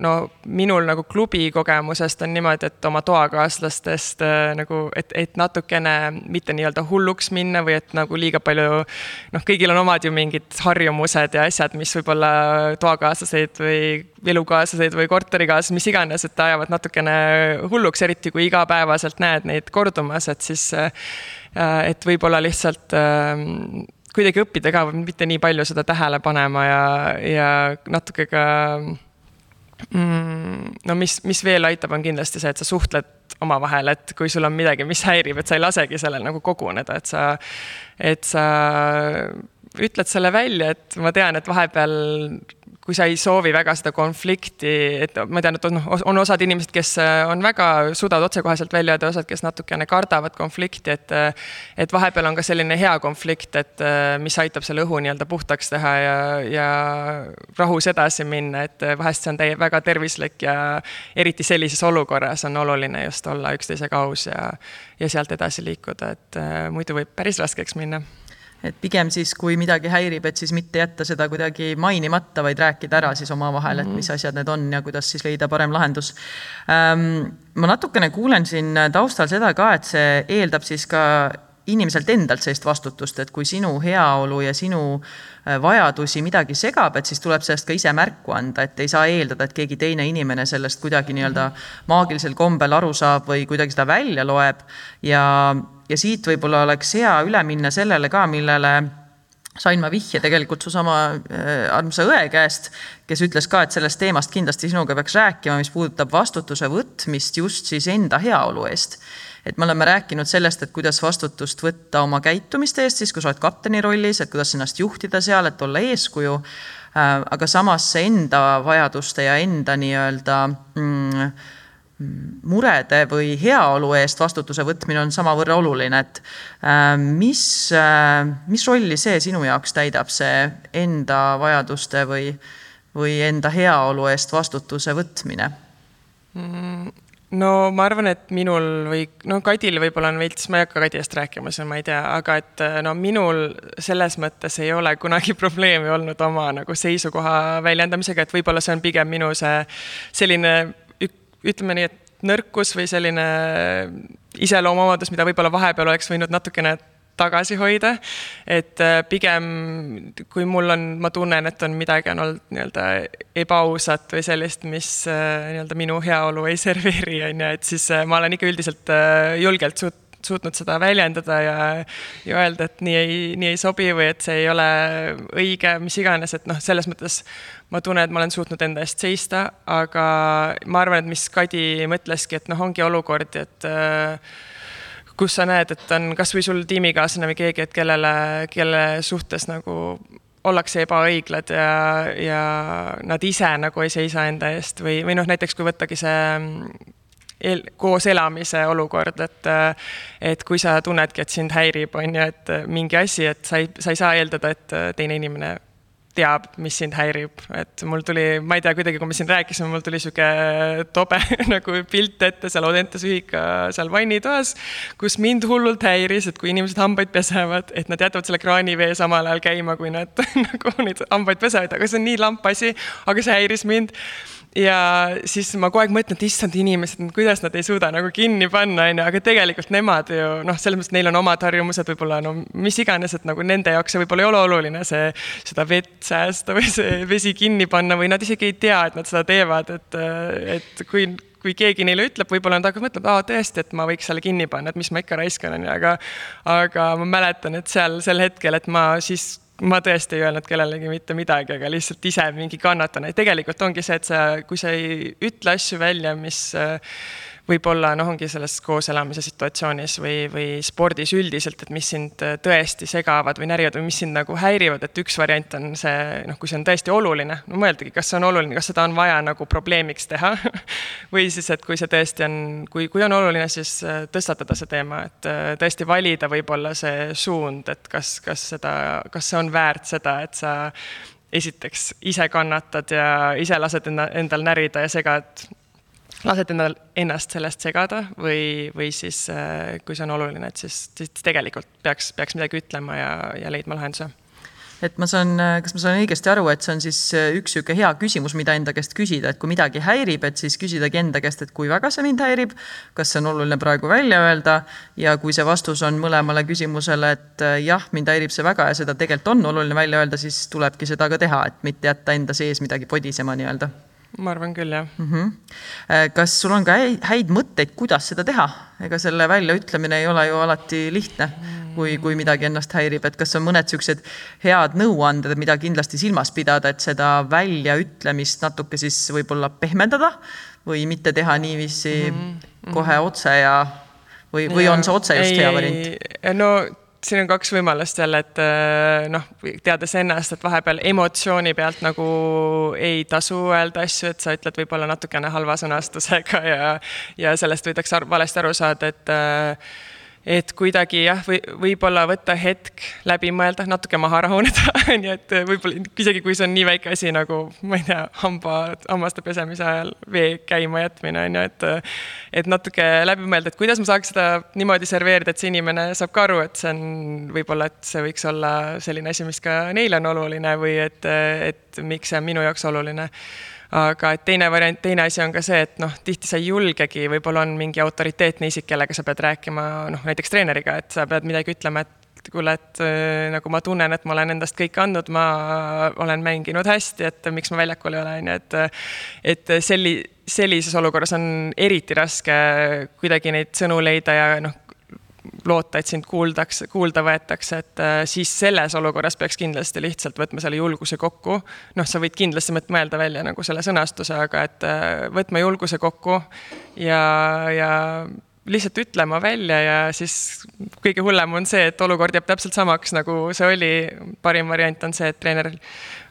no minul nagu klubi kogemusest on niimoodi, et oma toakaaslastest äh, nagu, et, et natukene mitte nii-öelda hulluks minna või et nagu liiga palju. noh, kõigil on omad ju mingid harjumused ja asjad, mis võib-olla toakaaslaseid või elukaaslaseid või korterikaaslasi, mis iganes, et ajavad natukene hulluks, eriti kui igapäevaselt näed neid kordumas, et siis. Äh, et võib-olla lihtsalt ähm, kuidagi õppida ka, mitte nii palju seda tähele panema ja, ja natuke ka mm,. no mis, mis veel aitab, on kindlasti see, et sa suhtled omavahel, et kui sul on midagi, mis häirib, et sa ei lasegi sellel nagu koguneda, et sa, et sa ütled selle välja, et ma tean, et vahepeal kui sa ei soovi väga seda konflikti, et ma tean, et on, on osad inimesed, kes äh, on väga, suudavad otsekoheselt välja öelda, osad, kes natukene kardavad konflikti, et. Äh, et vahepeal on ka selline hea konflikt, et äh, mis aitab selle õhu nii-öelda puhtaks teha ja, ja rahus edasi minna, et vahest see on täie-, väga tervislik ja eriti sellises olukorras on oluline just olla üksteisega aus ja, ja sealt edasi liikuda, et muidu võib päris raskeks minna et pigem siis, kui midagi häirib, et siis mitte jätta seda kuidagi mainimata, vaid rääkida ära siis omavahel, et mis mhm. asjad need on ja kuidas siis leida parem lahendus ähm,. ma natukene kuulen siin taustal seda ka, et see eeldab siis ka inimeselt endalt sellist vastutust, et kui sinu heaolu ja sinu äh, vajadusi midagi segab, et siis tuleb sellest ka ise märku anda, et ei saa eeldada, et keegi teine inimene sellest kuidagi nii-öelda maagilisel kombel aru saab või kuidagi seda välja loeb. ja, ja siit võib-olla oleks hea üle minna sellele ka, millele sain ma vihje tegelikult su sama äh, armsa õe käest, kes ütles ka, et sellest teemast kindlasti sinuga peaks rääkima, mis puudutab vastutuse võtmist just siis enda heaolu eest et me oleme rääkinud sellest, et kuidas vastutust võtta oma käitumiste eest, siis kui sa oled kapteni rollis, et kuidas ennast juhtida seal, et olla eeskuju. Äh, aga samas see enda vajaduste ja enda nii-öelda mm, murede või heaolu eest vastutuse võtmine on samavõrra oluline, et äh, mis, äh, mis rolli see sinu jaoks täidab, see enda vajaduste või, või enda heaolu eest vastutuse võtmine mm,? No ma arvan, et minul või no Kadil võib-olla on veits, ma ei hakka Kadi eest rääkima, see ma ei tea, aga et no minul selles mõttes ei ole kunagi probleemi olnud oma nagu seisukoha väljendamisega, et võib-olla see on pigem minu see selline ütleme nii, et nõrkus või selline iseloomuomadus, mida võib-olla vahepeal oleks võinud natukene tagasi hoida. et äh, pigem, kui mul on, ma tunnen, et on midagi on olnud nii-öelda ebaausat või sellist, mis äh, nii-öelda minu heaolu ei serveeri, on ju, et siis äh, ma olen ikka üldiselt julgelt suut-, suutnud seda väljendada ja, ja öelda, et nii ei, nii ei sobi või et see ei ole õige, mis iganes, et noh, selles mõttes ma tunnen, et ma olen suutnud enda eest seista, aga ma arvan, et mis Kadi mõtleski, et noh, ongi olukordi, et äh, kus sa näed, et on kasvõi sul tiimikaaslane või keegi, et kellele, kelle suhtes nagu ollakse ebaõiglad ja, ja nad ise nagu ei seisa enda eest või, või noh, näiteks kui võttagi see mm, el, koos elamise olukord, et et kui sa tunnedki, et sind häirib, on ju, et mingi asi, et sa ei, sa ei saa eeldada, et teine inimene teab, mis sind häirib, et mul tuli, ma ei tea, kuidagi, kui me siin rääkisime, mul tuli sihuke tobe nagu pilt ette seal Audentes ühika seal vannitoas, kus mind hullult häiris, et kui inimesed hambaid pesevad, et nad jätavad selle kraanivee samal ajal käima, kui nad nagu neid hambaid pesevad, aga see on nii lamp asi, aga see häiris mind. Ja siis ma kogu aeg mõtlen, et issand inimesed, kuidas nad ei suuda nagu kinni panna, on ju, aga tegelikult nemad ju noh, selles mõttes, neil on omad harjumused võib-olla no mis iganes, et nagu nende jaoks see võib-olla ei ole oluline, see, seda vett säästa või see vesi kinni panna või nad isegi ei tea, et nad seda teevad, et, et kui kui keegi neile ütleb, võib-olla nad hakkavad mõtlema, aa tõesti, et ma võiks selle kinni panna, et mis ma ikka raiskan, on ju, aga aga ma mäletan, et seal sel hetkel, et ma siis ma tõesti ei öelnud kellelegi mitte midagi, aga lihtsalt ise mingi kannatan, et tegelikult ongi see, et sa, kui sa ei ütle asju välja, mis äh, võib-olla noh, ongi selles kooselamise situatsioonis või, või spordis üldiselt, et mis sind äh, tõesti segavad või närvivad või mis sind nagu häirivad, et üks variant on see, noh, kui see on tõesti oluline, no mõeldagi, kas see on oluline, kas seda on vaja nagu probleemiks teha või siis, et kui see tõesti on, kui, kui on oluline, siis äh, tõstatada see teema, et äh, tõesti valida võib-olla see suund, et kas, kas seda, kas see on väärt seda, et sa esiteks ise kannatad ja ise lased enda, endal närida ja segad lased endal, ennast sellest segada või, või siis äh, kui see on oluline, et siis, siis tegelikult peaks, peaks midagi ütlema ja, ja leidma lahenduse. Et ma saan, kas ma saan õigesti aru, et see on siis äh, üks niisugune hea küsimus, mida enda käest küsida, et kui midagi häirib, et siis küsidagi enda käest, et kui väga see mind häirib, kas see on oluline praegu välja öelda ja kui see vastus on mõlemale küsimusele, et äh, jah, mind häirib see väga ja seda tegelikult on oluline välja öelda, siis tulebki seda ka teha, et mitte jätta enda sees midagi podisema nii-öelda ma arvan küll, jah mm. -hmm. kas sul on ka häid mõtteid, kuidas seda teha? ega selle väljaütlemine ei ole ju alati lihtne, kui, kui midagi ennast häirib, et kas on mõned niisugused head nõuanded, mida kindlasti silmas pidada, et seda väljaütlemist natuke siis võib-olla pehmendada või mitte teha niiviisi mm -hmm. kohe otse ja või, või ja, on see otse just ei, hea variant? no siin on kaks võimalust jälle, et äh, noh, teades ennast, et vahepeal emotsiooni pealt nagu ei tasu öelda asju, et sa ütled võib-olla natukene halva sõnastusega ja, ja sellest võidakse valesti aru saada, et äh, et kuidagi jah, või võib-olla võtta hetk läbi mõelda, natuke maha rahuneda, on ju, et võib-olla isegi kui see on nii väike asi nagu ma ei tea, hamba, hammaste pesemise ajal vee käima jätmine on ju, et et natuke läbi mõelda, et kuidas ma saaks seda niimoodi serveerida, et see inimene saab ka aru, et see on võib-olla, et see võiks olla selline asi, mis ka neile on oluline või et, et miks see on minu jaoks oluline aga et teine variant, teine asi on ka see, et noh, tihti sa ei julgegi, võib-olla on mingi autoriteetne isik, kellega sa pead rääkima, noh näiteks treeneriga, et sa pead midagi ütlema, et kuule, et äh, nagu ma tunnen, et ma olen endast kõik andnud, ma olen mänginud hästi, et miks ma väljakul ei ole, on ju, et. et selli-, sellises olukorras on eriti raske kuidagi neid sõnu leida ja noh, loota, et sind kuuldakse, kuulda võetakse, et äh, siis selles olukorras peaks kindlasti lihtsalt võtma selle julguse kokku. noh, sa võid kindlasti mõelda välja nagu selle sõnastuse, aga et äh, võtma julguse kokku ja, ja lihtsalt ütlema välja ja siis kõige hullem on see, et olukord jääb täpselt samaks, nagu see oli. parim variant on see, et treener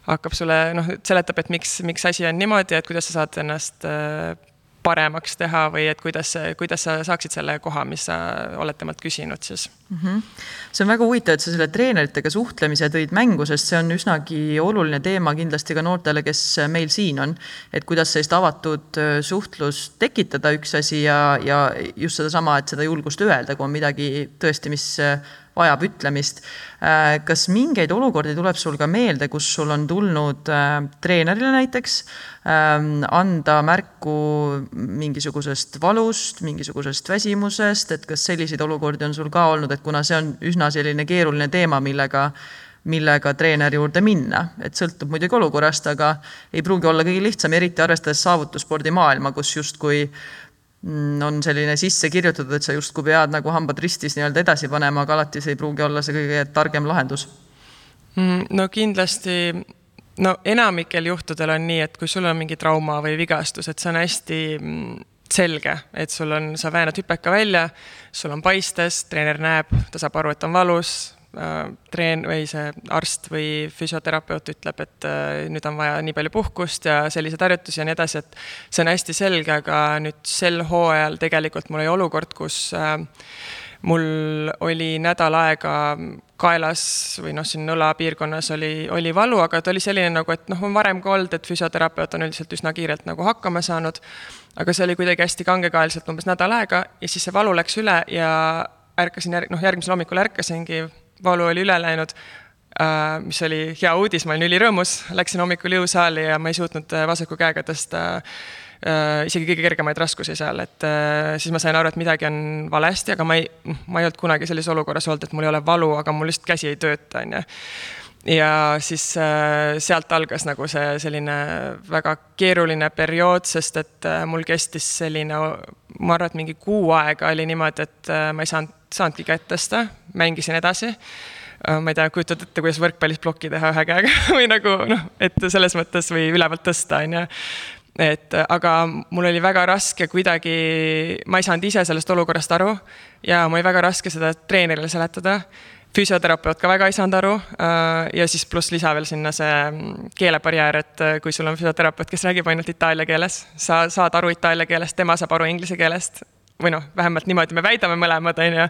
hakkab sulle noh, seletab, et miks, miks asi on niimoodi, et kuidas sa saad ennast äh, paremaks teha või et kuidas, kuidas sa saaksid selle koha, mis sa oled temalt küsinud siis mm? -hmm. see on väga huvitav, et sa selle treeneritega suhtlemise tõid mängu, sest see on üsnagi oluline teema kindlasti ka noortele, kes meil siin on. et kuidas sellist avatud äh, suhtlust tekitada, üks asi ja, ja just sedasama, et seda julgust öelda, kui on midagi tõesti, mis äh, vajab ütlemist. Äh, kas mingeid olukordi tuleb sul ka meelde, kus sul on tulnud äh, treenerile näiteks ähm, anda märku mingisugusest valust, mingisugusest väsimusest, et kas selliseid olukordi on sul ka olnud, et kuna see on üsna selline keeruline teema, millega millega treeneri juurde minna, et sõltub muidugi olukorrast, aga ei pruugi olla kõige lihtsam, eriti arvestades saavutusspordimaailma, kus justkui Mm, on selline sisse kirjutatud, et sa justkui pead nagu hambad ristis nii-öelda edasi panema, aga alati see ei pruugi olla see kõige targem lahendus. Mm, no kindlasti, no enamikel juhtudel on nii, et kui sul on mingi trauma või vigastus, et see on hästi mm, selge, et sul on, sa väänad hüpeka välja, sul on paistes, treener näeb, ta saab aru, et on valus, treen- või see arst või füsioterapeut ütleb, et äh, nüüd on vaja nii palju puhkust ja selliseid harjutusi ja nii edasi, et see on hästi selge, aga nüüd sel hooajal tegelikult mul oli olukord, kus äh, mul oli nädal aega kaelas või noh, siin õla piirkonnas oli, oli valu, aga ta oli selline nagu, et noh, on varem ka olnud, et füsioterapeut on üldiselt üsna kiirelt nagu hakkama saanud. aga see oli kuidagi hästi kangekaelselt umbes nädal aega ja siis see valu läks üle ja ärkasin järg-, noh, järgmisel hommikul ärkasingi, valu oli üle läinud. Uh, mis oli hea uudis, ma olin ülirõõmus, läksin hommikul jõusaali ja ma ei suutnud vasaku käega tõsta uh, Äh, isegi kõige kergemaid raskusi seal, et äh, siis ma sain aru, et midagi on valesti, aga ma ei, ma ei olnud kunagi sellises olukorras olnud, et mul ei ole valu, aga mul lihtsalt käsi ei tööta, on ju. Ja siis äh, sealt algas nagu see selline väga keeruline periood, sest et mul kestis selline, ma arvan, et mingi kuu aega oli niimoodi, et ma ei saanud, saanudki kätt tõsta, mängisin edasi. Ma ei tea, kujutad ette, kuidas võrkpallis plokki teha ühe käega või nagu noh, et selles mõttes või ülevalt tõsta, on ju. Et aga mul oli väga raske kuidagi, ma ei saanud ise sellest olukorrast aru ja mul oli väga raske seda treenerile seletada. füsioterapeut ka väga ei saanud aru äh, ja siis pluss lisa veel sinna see mm, keelebarjäär, et äh, kui sul on füsioterapeut, kes räägib ainult itaalia keeles, sa saad aru itaalia keelest, tema saab aru inglise keelest või noh, vähemalt niimoodi me väidame mõlemad, on ju.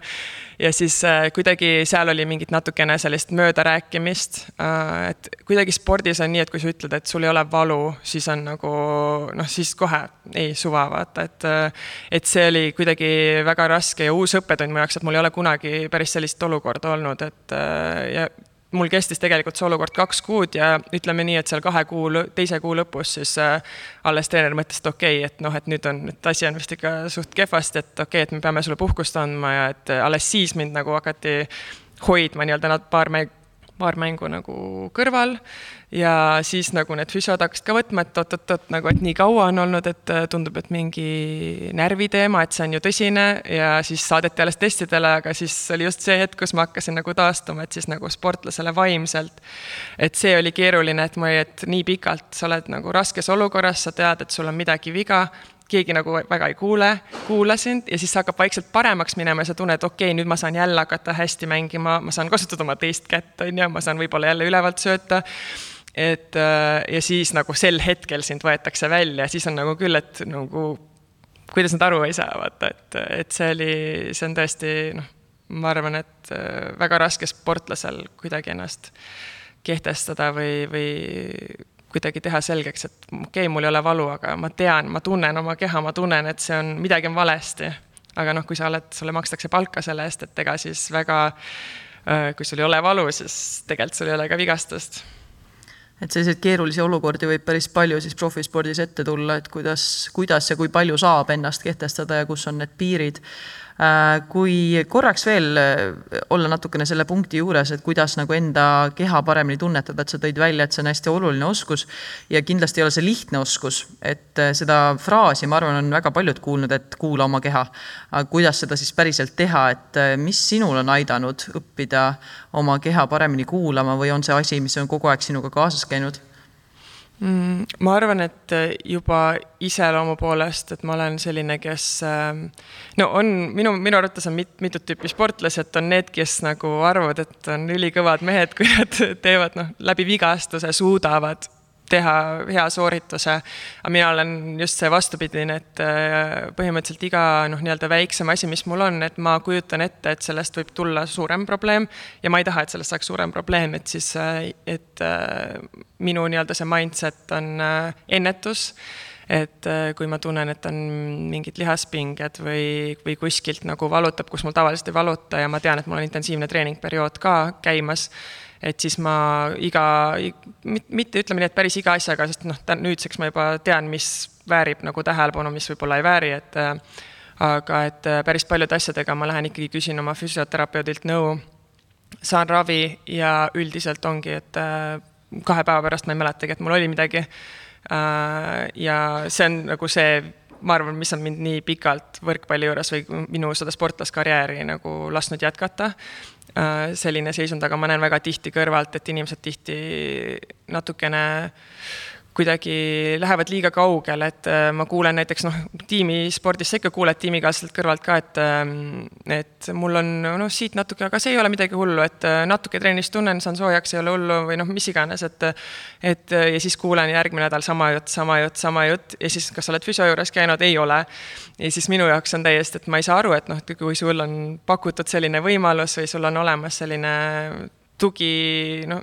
ja siis äh, kuidagi seal oli mingit natukene sellist möödarääkimist äh,. et kuidagi spordis on nii, et kui sa ütled, et sul ei ole valu, siis on nagu noh, siis kohe ei suva, vaata, et. Äh, et see oli kuidagi väga raske ja uus õppetund mu jaoks, et mul ei ole kunagi päris sellist olukorda olnud, et äh, ja mul kestis tegelikult see olukord kaks kuud ja ütleme nii, et seal kahe kuu, teise kuu lõpus siis äh, alles treener mõtles, et okei okay,, et noh, et nüüd on, et asi on vist ikka suht kehvasti, et okei okay,, et me peame sulle puhkust andma ja et alles siis mind nagu hakati hoidma nii-öelda nad paar mängu paar mängu nagu kõrval ja siis nagu need füsiod hakkasid ka võtma, et oot-oot-oot nagu, et nii kaua on olnud, et äh, tundub, et mingi närviteema, et see on ju tõsine ja siis saadeti alles testidele, aga siis oli just see hetk, kus ma hakkasin nagu taastuma, et siis nagu sportlasele vaimselt. et see oli keeruline, et ma, et nii pikalt sa oled nagu raskes olukorras, sa tead, et sul on midagi viga keegi nagu väga ei kuule, kuula sind ja siis hakkab vaikselt paremaks minema ja sa tunned, okei okay,, nüüd ma saan jälle hakata hästi mängima, ma saan kasutada oma teist kätt, on ju, ma saan võib-olla jälle ülevalt sööta. et äh, ja siis nagu sel hetkel sind võetakse välja, siis on nagu küll, et nagu kuidas nad aru ei saa, vaata, et, et see oli, see on tõesti noh, ma arvan, et äh, väga raske sportlasel kuidagi ennast kehtestada või, või kuidagi teha selgeks, et okei okay,, mul ei ole valu, aga ma tean, ma tunnen oma keha, ma tunnen, et see on, midagi on valesti. aga noh, kui sa oled, sulle makstakse palka selle eest, et ega siis väga, äh, kui sul ei ole valu, siis tegelikult sul ei ole ka vigastust et selliseid keerulisi olukordi võib päris palju siis profispordis ette tulla, et kuidas, kuidas ja kui palju saab ennast kehtestada ja kus on need piirid. Äh, kui korraks veel äh, olla natukene selle punkti juures, et kuidas nagu enda keha paremini tunnetada, et sa tõid välja, et see on hästi oluline oskus ja kindlasti ei ole see lihtne oskus, et äh, seda fraasi, ma arvan, on väga paljud kuulnud, et kuula oma keha. aga kuidas seda siis päriselt teha, et mis sinul on aidanud õppida oma keha paremini kuulama või on see asi, mis on kogu aeg sinuga kaasas käinud? Mm,? ma arvan, et äh, juba iseloomu poolest, et ma olen selline, kes ähm, no on minu, minu arvates on mit, mitut tüüpi sportlased, on need, kes nagu arvavad, et on ülikõvad mehed, kui nad teevad noh, läbi vigastuse suudavad teha hea soorituse. aga mina olen just see vastupidine, et äh, põhimõtteliselt iga noh, nii-öelda väiksem asi, mis mul on, et ma kujutan ette, et sellest võib tulla suurem probleem ja ma ei taha, et sellest saaks suurem probleem, et siis, äh, et äh, minu nii-öelda see mindset on ennetus et kui ma tunnen, et on mingid lihaspinged või, või kuskilt nagu valutab, kus mul tavaliselt ei valuta ja ma tean, et mul on intensiivne treeningperiood ka käimas et siis ma iga, mitte ütleme nii, et päris iga asjaga, sest noh, nüüdseks ma juba tean, mis väärib nagu tähelepanu, mis võib-olla ei vääri, et aga et päris paljude asjadega ma lähen ikkagi küsin oma füsioterapeudilt nõu, saan ravi ja üldiselt ongi, et kahe päeva pärast ma ei mäletagi, et mul oli midagi. Ja see on nagu see ma arvan, mis on mind nii pikalt võrkpalli juures või minu seda sportlaskarjääri nagu lasknud jätkata. Äh, selline seisund, aga ma näen väga tihti kõrvalt, et inimesed tihti natukene kuidagi lähevad liiga kaugele, et äh, ma kuulen näiteks noh, tiimispordis sa ikka kuuled tiimikaaslaselt kõrvalt ka, et ähm, et mul on noh, siit natuke, aga see ei ole midagi hullu, et äh, natuke trennis tunnen, saan soojaks, ei ole hullu või noh, mis iganes, et et ja siis kuulen järgmine nädal sama jutt, sama jutt, sama jutt ja siis, kas sa oled füsio juures käinud, ei ole. ja siis minu jaoks on täiesti, et ma ei saa aru, et noh, kui sul on pakutud selline võimalus või sul on olemas selline tugi, no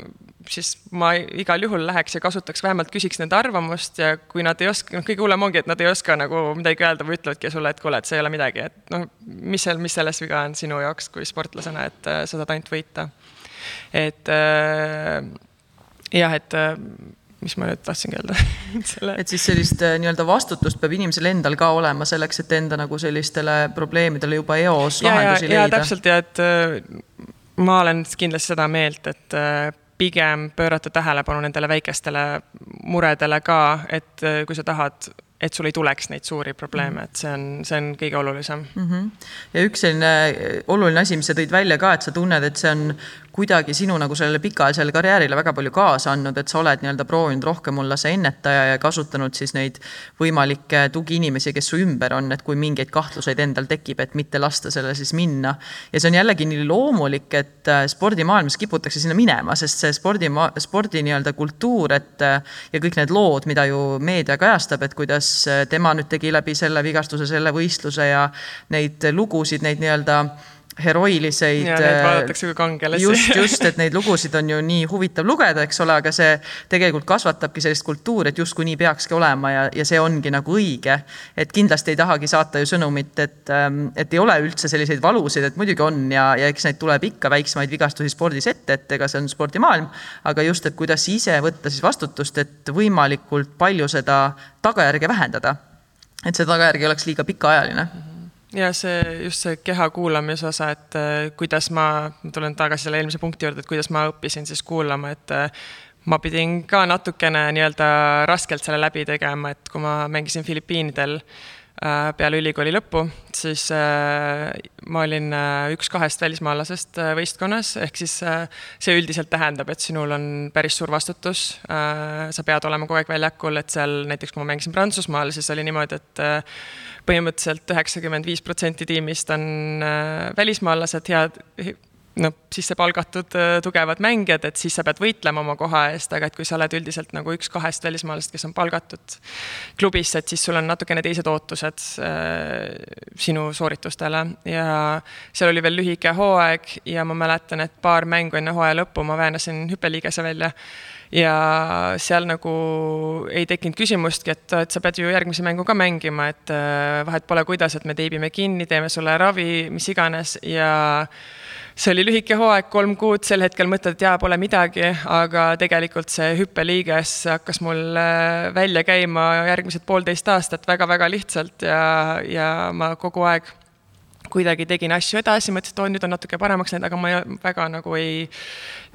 siis ma igal juhul läheks ja kasutaks, vähemalt küsiks nende arvamust ja kui nad ei oska, noh, kõige hullem ongi, et nad ei oska nagu midagi öelda või ütlevadki sulle, et kuule, et see ei ole midagi, et noh, mis seal, mis selles viga on sinu jaoks kui sportlasena, et äh, sa saad ainult võita. et äh, jah, et äh, mis ma nüüd tahtsingi öelda selle... et siis sellist äh, nii-öelda vastutust peab inimesel endal ka olema selleks, et enda nagu sellistele probleemidele juba eos ja, lahendusi ja, leida. täpselt ja et ma olen kindlasti seda meelt, et pigem pöörata tähelepanu nendele väikestele muredele ka, et äh, kui sa tahad et sul ei tuleks neid suuri probleeme, et see on, see on kõige olulisem mm. -hmm. ja üks selline oluline asi, mis sa tõid välja ka, et sa tunned, et see on kuidagi sinu nagu sellele pikaajalisele karjäärile väga palju kaasa andnud, et sa oled nii-öelda proovinud rohkem olla see ennetaja ja kasutanud siis neid võimalikke tugiinimesi, kes su ümber on, et kui mingeid kahtluseid endal tekib, et mitte lasta sellele siis minna. ja see on jällegi nii loomulik, et äh, spordimaailmas kiputakse sinna minema, sest see spordi, spordi nii-öelda kultuur, et äh, ja kõik need lood, mida ju meedia kajastab, et kuidas äh, tema nüüd tegi läbi selle vigastuse selle võistluse ja neid lugusid, neid nii-öelda heroiliseid. ja neid vaadatakse kui kangelasi. just, just, et neid lugusid on ju nii huvitav lugeda, eks ole, aga see tegelikult kasvatabki sellist kultuuri, et justkui nii peakski olema ja, ja see ongi nagu õige. et kindlasti ei tahagi saata ju sõnumit, et, ähm, et ei ole üldse selliseid valusid, et muidugi on ja, ja eks neid tuleb ikka väiksemaid vigastusi spordis ette, et ega see on spordimaailm. aga just, et kuidas ise võtta siis vastutust, et võimalikult palju seda tagajärge vähendada. et see tagajärg ei oleks liiga pikaajaline mm. -hmm ja see, just see keha kuulamise osa, et äh, kuidas ma, ma tulen tagasi selle eelmise punkti juurde, et kuidas ma õppisin siis kuulama, et äh, ma pidin ka natukene nii-öelda raskelt selle läbi tegema, et kui ma mängisin Filipiinidel äh, peale ülikooli lõppu, siis ma olin üks kahest välismaalasest võistkonnas, ehk siis see üldiselt tähendab, et sinul on päris suur vastutus. sa pead olema kogu aeg väljakul, et seal näiteks, kui ma mängisin Prantsusmaal, siis oli niimoodi, et põhimõtteliselt üheksakümmend viis protsenti tiimist on äh, välismaalased, head, noh, sisse palgatud äh, tugevad mängijad, et siis sa pead võitlema oma koha eest, aga et kui sa oled üldiselt nagu üks kahest välismaalasest, kes on palgatud klubisse, et siis sul on natukene teised ootused äh, sinu sooritustele. Ja seal oli veel lühike hooaeg ja ma mäletan, et paar mängu enne hooaja lõppu ma väänasin hüppeliigese välja. Ja seal nagu ei tekkinud küsimustki, et, et sa pead ju järgmise mängu ka mängima, et äh, vahet pole, kuidas, et me teibime kinni, teeme sulle ravi, mis iganes. Ja see oli lühike hooaeg, kolm kuud, sel hetkel mõtled, et jaa, pole midagi, aga tegelikult see hüppeliiges hakkas mul äh, välja käima järgmised poolteist aastat väga-väga lihtsalt ja, ja ma kogu aeg kuidagi tegin asju edasi, mõtlesin, et oo, nüüd on natuke paremaks läinud, aga ma väga nagu ei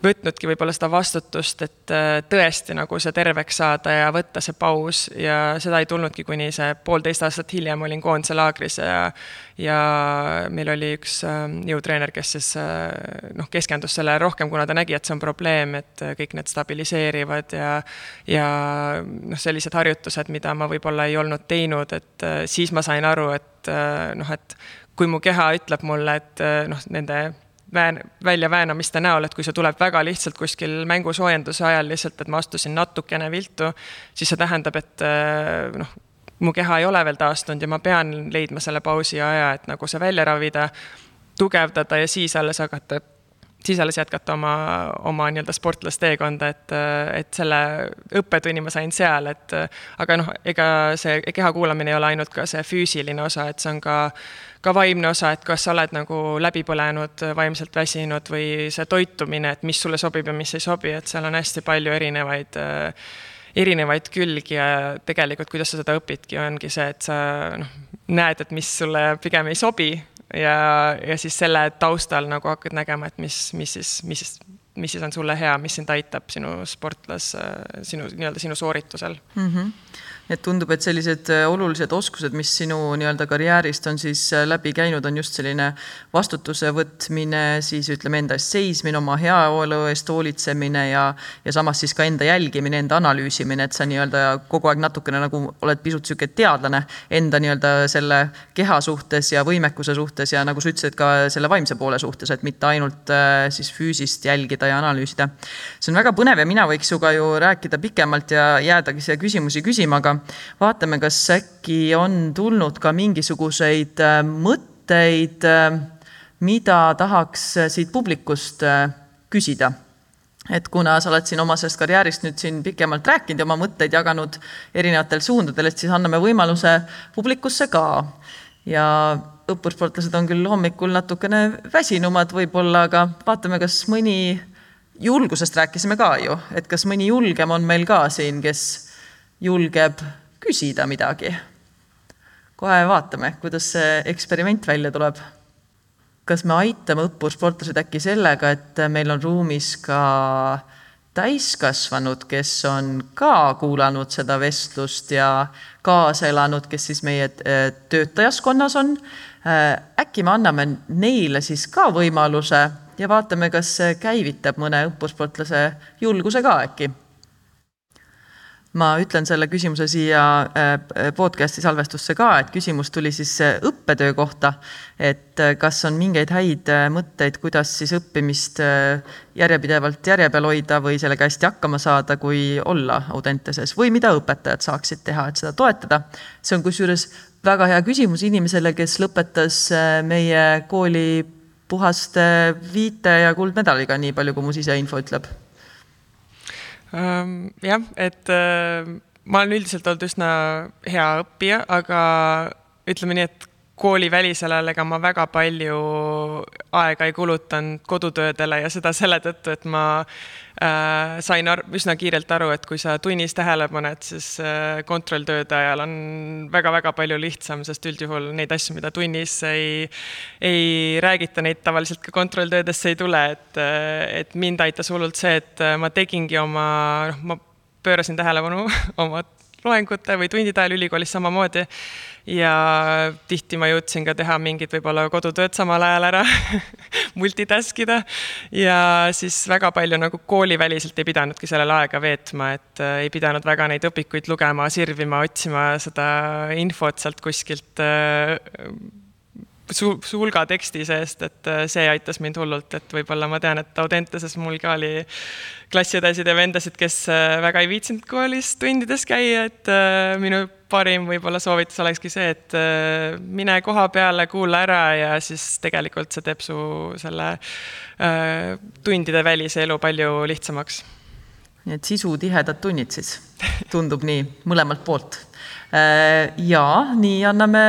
võtnudki võib-olla seda vastutust, et äh, tõesti nagu see terveks saada ja võtta see paus. Ja seda ei tulnudki, kuni see poolteist aastat hiljem olin koondise laagris ja ja meil oli üks ähm, jõutreener, kes siis äh, noh, keskendus sellele rohkem, kuna ta nägi, et see on probleem, et äh, kõik need stabiliseerivad ja ja noh, sellised harjutused, mida ma võib-olla ei olnud teinud, et siis ma sain aru, et noh, et kui mu keha ütleb mulle, et eh, noh, nende vään-, väljaväänamiste näol, et kui see tuleb väga lihtsalt kuskil mängusoojenduse ajal lihtsalt, et ma astusin natukene viltu, siis see tähendab, et eh, noh, mu keha ei ole veel taastunud ja ma pean leidma selle pausi aja, et nagu see välja ravida, tugevdada ja siis alles hakata siis alles jätkata oma, oma nii-öelda sportlasteekonda, et, et selle õppetunni ma sain seal, et aga noh, ega see keha kuulamine ei ole ainult ka see füüsiline osa, et see on ka, ka vaimne osa, et kas sa oled nagu läbi põlenud, vaimselt väsinud või see toitumine, et mis sulle sobib ja mis ei sobi, et seal on hästi palju erinevaid erinevaid külgi ja tegelikult, kuidas sa seda õpidki, ongi see, et sa noh, näed, et mis sulle pigem ei sobi ja, ja siis selle taustal nagu hakkad nägema, et mis, mis siis, mis siis, mis siis on sulle hea, mis sind aitab sinu sportlas, sinu nii-öelda sinu sooritusel mm. -hmm et tundub, et sellised äh, olulised oskused, mis sinu nii-öelda karjäärist on siis äh, läbi käinud, on just selline vastutuse võtmine, siis ütleme enda eest seismine, oma heaolu eest hoolitsemine ja, ja samas siis ka enda jälgimine, enda analüüsimine, et sa nii-öelda kogu aeg natukene nagu oled pisut sihuke teadlane enda nii-öelda selle keha suhtes ja võimekuse suhtes ja nagu sa ütlesid, ka selle vaimse poole suhtes, et mitte ainult äh, siis füüsist jälgida ja analüüsida. see on väga põnev ja mina võiks sinuga ju rääkida pikemalt ja jäädagi siia küsimusi küsima, aga vaatame, kas äkki on tulnud ka mingisuguseid äh, mõtteid, äh, mida tahaks äh, siit publikust küsida et kuna sa oled siin oma sellest karjäärist nüüd siin pikemalt rääkinud ja oma mõtteid jaganud erinevatel suundadel, et siis anname võimaluse publikusse ka. ja õppursportlased on küll hommikul natukene väsinumad võib-olla, aga vaatame, kas mõni, julgusest rääkisime ka ju, et kas mõni julgem on meil ka siin, kes julgeb küsida midagi. kohe vaatame, kuidas see eksperiment välja tuleb. kas me aitame õppursportlased äkki sellega, et meil on ruumis ka täiskasvanud, kes on ka kuulanud seda vestlust ja kaasa elanud, kes siis meie eh, töötajaskonnas on. Eh, äkki me anname neile siis ka võimaluse ja vaatame, kas see käivitab mõne õppursportlase julguse ka äkki ma ütlen selle küsimuse siia äh, podcast'i salvestusse ka, et küsimus tuli siis äh, õppetöö kohta. et äh, kas on mingeid häid mõtteid, kuidas siis õppimist järjepidevalt järje peal hoida või sellega hästi hakkama saada, kui olla Audenteses või mida õpetajad saaksid teha, et seda toetada. see on kusjuures väga hea küsimus inimesele, kes lõpetas meie kooli puhaste viite ja kuldmedaliga, nii palju kui mu siseinfo ütleb jah, et äh, ma olen üldiselt olnud üsna hea õppija, aga ütleme nii, et koolivälisel ajal ega ma väga palju aega ei kulutanud kodutöödele ja seda selle tõttu, et ma äh, sain ar üsna kiirelt aru, et kui sa tunnis tähele paned, siis äh, kontrolltööde ajal on väga-väga palju lihtsam, sest üldjuhul neid asju, mida tunnis ei, ei räägita, neid tavaliselt ka kontrolltöödesse ei tule, et, äh, et mind aitas hullult see, et äh, ma tegingi oma, noh, ma pöörasin tähelepanu oma loengute või tundide ajal ülikoolis samamoodi ja tihti ma jõudsin ka teha mingid võib-olla kodutööd samal ajal ära multitask ida ja siis väga palju nagu kooliväliselt ei pidanudki sellele aega veetma, et äh, ei pidanud väga neid õpikuid lugema, sirvima, otsima seda infot sealt kuskilt äh, su-, hulga teksti seest, et äh, see aitas mind hullult, et võib-olla ma tean, et Audenteses mul ka oli klassiõdesid ja vendasid, kes väga ei viitsinud koolis tundides käia, et minu parim võib-olla soovitus olekski see, et mine koha peale, kuula ära ja siis tegelikult see teeb su selle tundide välise elu palju lihtsamaks. nii et sisutihedad tunnid siis, tundub nii mõlemalt poolt. ja nii anname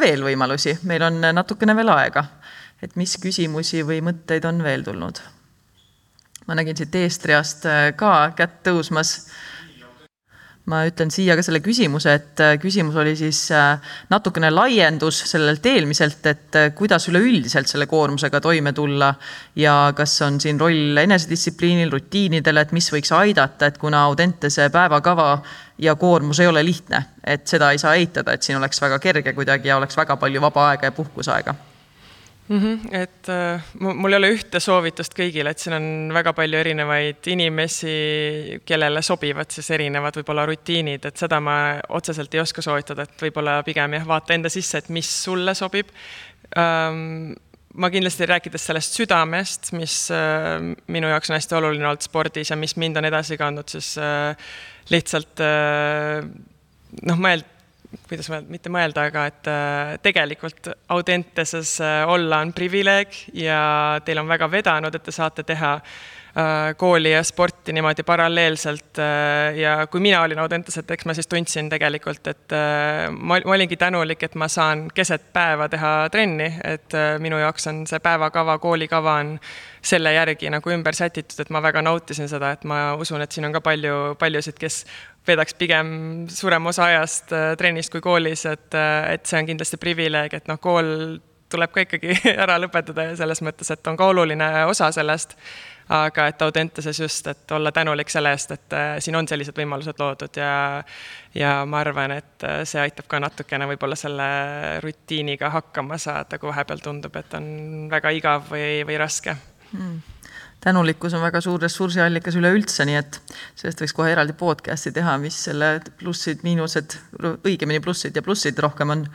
veel võimalusi, meil on natukene veel aega. et mis küsimusi või mõtteid on veel tulnud? ma nägin siit eestriast äh, ka kätt tõusmas. Ma ütlen siia ka selle küsimuse, et äh, küsimus oli siis äh, natukene laiendus sellelt eelmiselt, et kuidas üleüldiselt selle koormusega toime tulla ja kas on siin roll enesedistsipliinil, rutiinidel, et mis võiks aidata, et kuna Audentese päevakava ja koormus ei ole lihtne, et seda ei saa eitada, et siin oleks väga kerge kuidagi ja oleks väga palju vaba aega ja puhkuseaega mm. -hmm, et äh, mul ei ole ühte soovitust kõigile, et siin on väga palju erinevaid inimesi, kellele sobivad siis erinevad võib-olla rutiinid, et seda ma otseselt ei oska soovitada, et võib-olla pigem jah, vaata enda sisse, et mis sulle sobib ähm, ma kindlasti rääkides sellest südamest, mis äh, minu jaoks on hästi oluline olnud spordis ja mis mind on edasi kandnud, siis äh, lihtsalt äh, noh, mõeld-, kuidas mõelda, mitte mõelda, aga et äh, tegelikult Audenteses äh, olla on privileeg ja teil on väga vedanud, et te saate teha kooli ja sporti niimoodi paralleelselt ja kui mina olin Audentes, et eks ma siis tundsin tegelikult, et ma, ma olingi tänulik, et ma saan keset päeva teha trenni, et minu jaoks on see päevakava, koolikava on selle järgi nagu ümber sätitud, et ma väga nautisin seda, et ma usun, et siin on ka palju, paljusid, kes veedaks pigem suurema osa ajast äh, trennis kui koolis, et, äh, et see on kindlasti privileeg, et noh, kool tuleb ka ikkagi ära lõpetada ja selles mõttes, et on ka oluline osa sellest. aga et Audenteses just, et olla tänulik selle eest, et siin on sellised võimalused loodud ja ja ma arvan, et see aitab ka natukene võib-olla selle rutiiniga hakkama saada, kui vahepeal tundub, et on väga igav või, või raske mm tänulikkus on väga suur ressursiallikas üleüldse, nii et sellest võiks kohe eraldi podcast'i teha, mis selle plussid, miinused, õigemini plussid ja plussid rohkem on.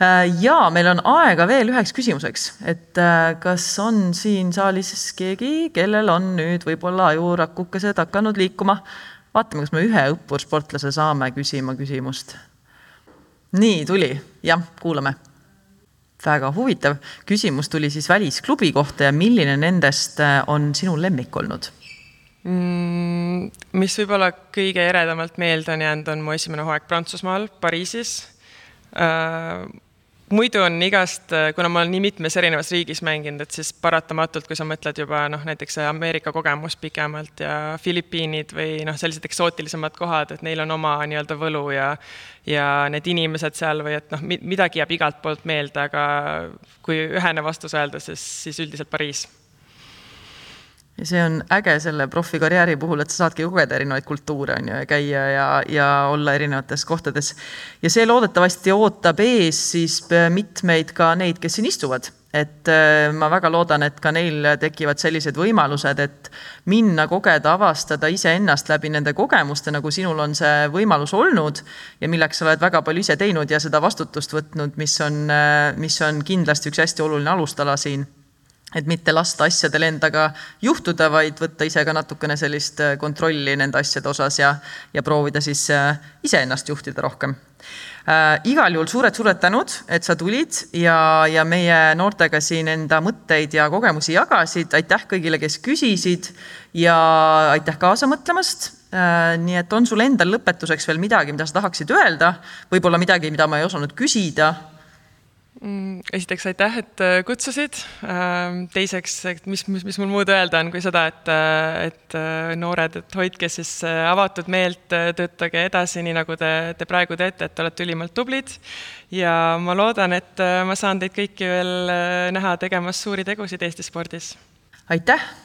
Äh, ja meil on aega veel üheks küsimuseks, et äh, kas on siin saalis keegi, kellel on nüüd võib-olla ajurakukesed hakanud liikuma? vaatame, kas me ühe õppursportlase saame küsima küsimust. nii, tuli, jah, kuulame väga huvitav. küsimus tuli siis välisklubi kohta ja milline nendest äh, on sinu lemmik olnud mm,? mis võib-olla kõige eredamalt meelde on jäänud, on mu esimene hooaeg Prantsusmaal, Pariisis muidu on igast, kuna ma olen nii mitmes erinevas riigis mänginud, et siis paratamatult, kui sa mõtled juba noh, näiteks Ameerika kogemus pikemalt ja Filipiinid või noh, sellised eksootilisemad kohad, et neil on oma nii-öelda võlu ja ja need inimesed seal või et noh, midagi jääb igalt poolt meelde, aga kui ühene vastus öelda, siis, siis üldiselt Pariis ja see on äge selle profikarjääri puhul, et sa saadki kogeda erinevaid kultuure on ju ja käia ja, ja olla erinevates kohtades. ja see loodetavasti ootab ees siis mitmeid ka neid, kes siin istuvad et äh, ma väga loodan, et ka neil tekivad sellised võimalused, et minna, kogeda, avastada iseennast läbi nende kogemuste, nagu sinul on see võimalus olnud ja milleks sa oled väga palju ise teinud ja seda vastutust võtnud, mis on, äh, mis on kindlasti üks hästi oluline alustala siin et mitte lasta asjadel endaga juhtuda, vaid võtta ise ka natukene sellist äh, kontrolli nende asjade osas ja, ja proovida siis äh, iseennast juhtida rohkem äh,. igal juhul suured-suured tänud, et sa tulid ja, ja meie noortega siin enda mõtteid ja kogemusi jagasid. aitäh kõigile, kes küsisid ja aitäh kaasa mõtlemast äh,. nii et on sul endal lõpetuseks veel midagi, mida sa tahaksid öelda, võib-olla midagi, mida ma ei osanud küsida esiteks aitäh, et äh, kutsusid. Ähm, teiseks, et mis, mis, mis mul muud öelda on kui seda, et, äh, et äh, noored, et hoidke siis avatud meelt, töötage edasi, nii nagu te, te praegu teete, et olete ülimalt tublid. ja ma loodan, et ma saan teid kõiki veel näha tegemas suuri tegusid Eesti spordis. aitäh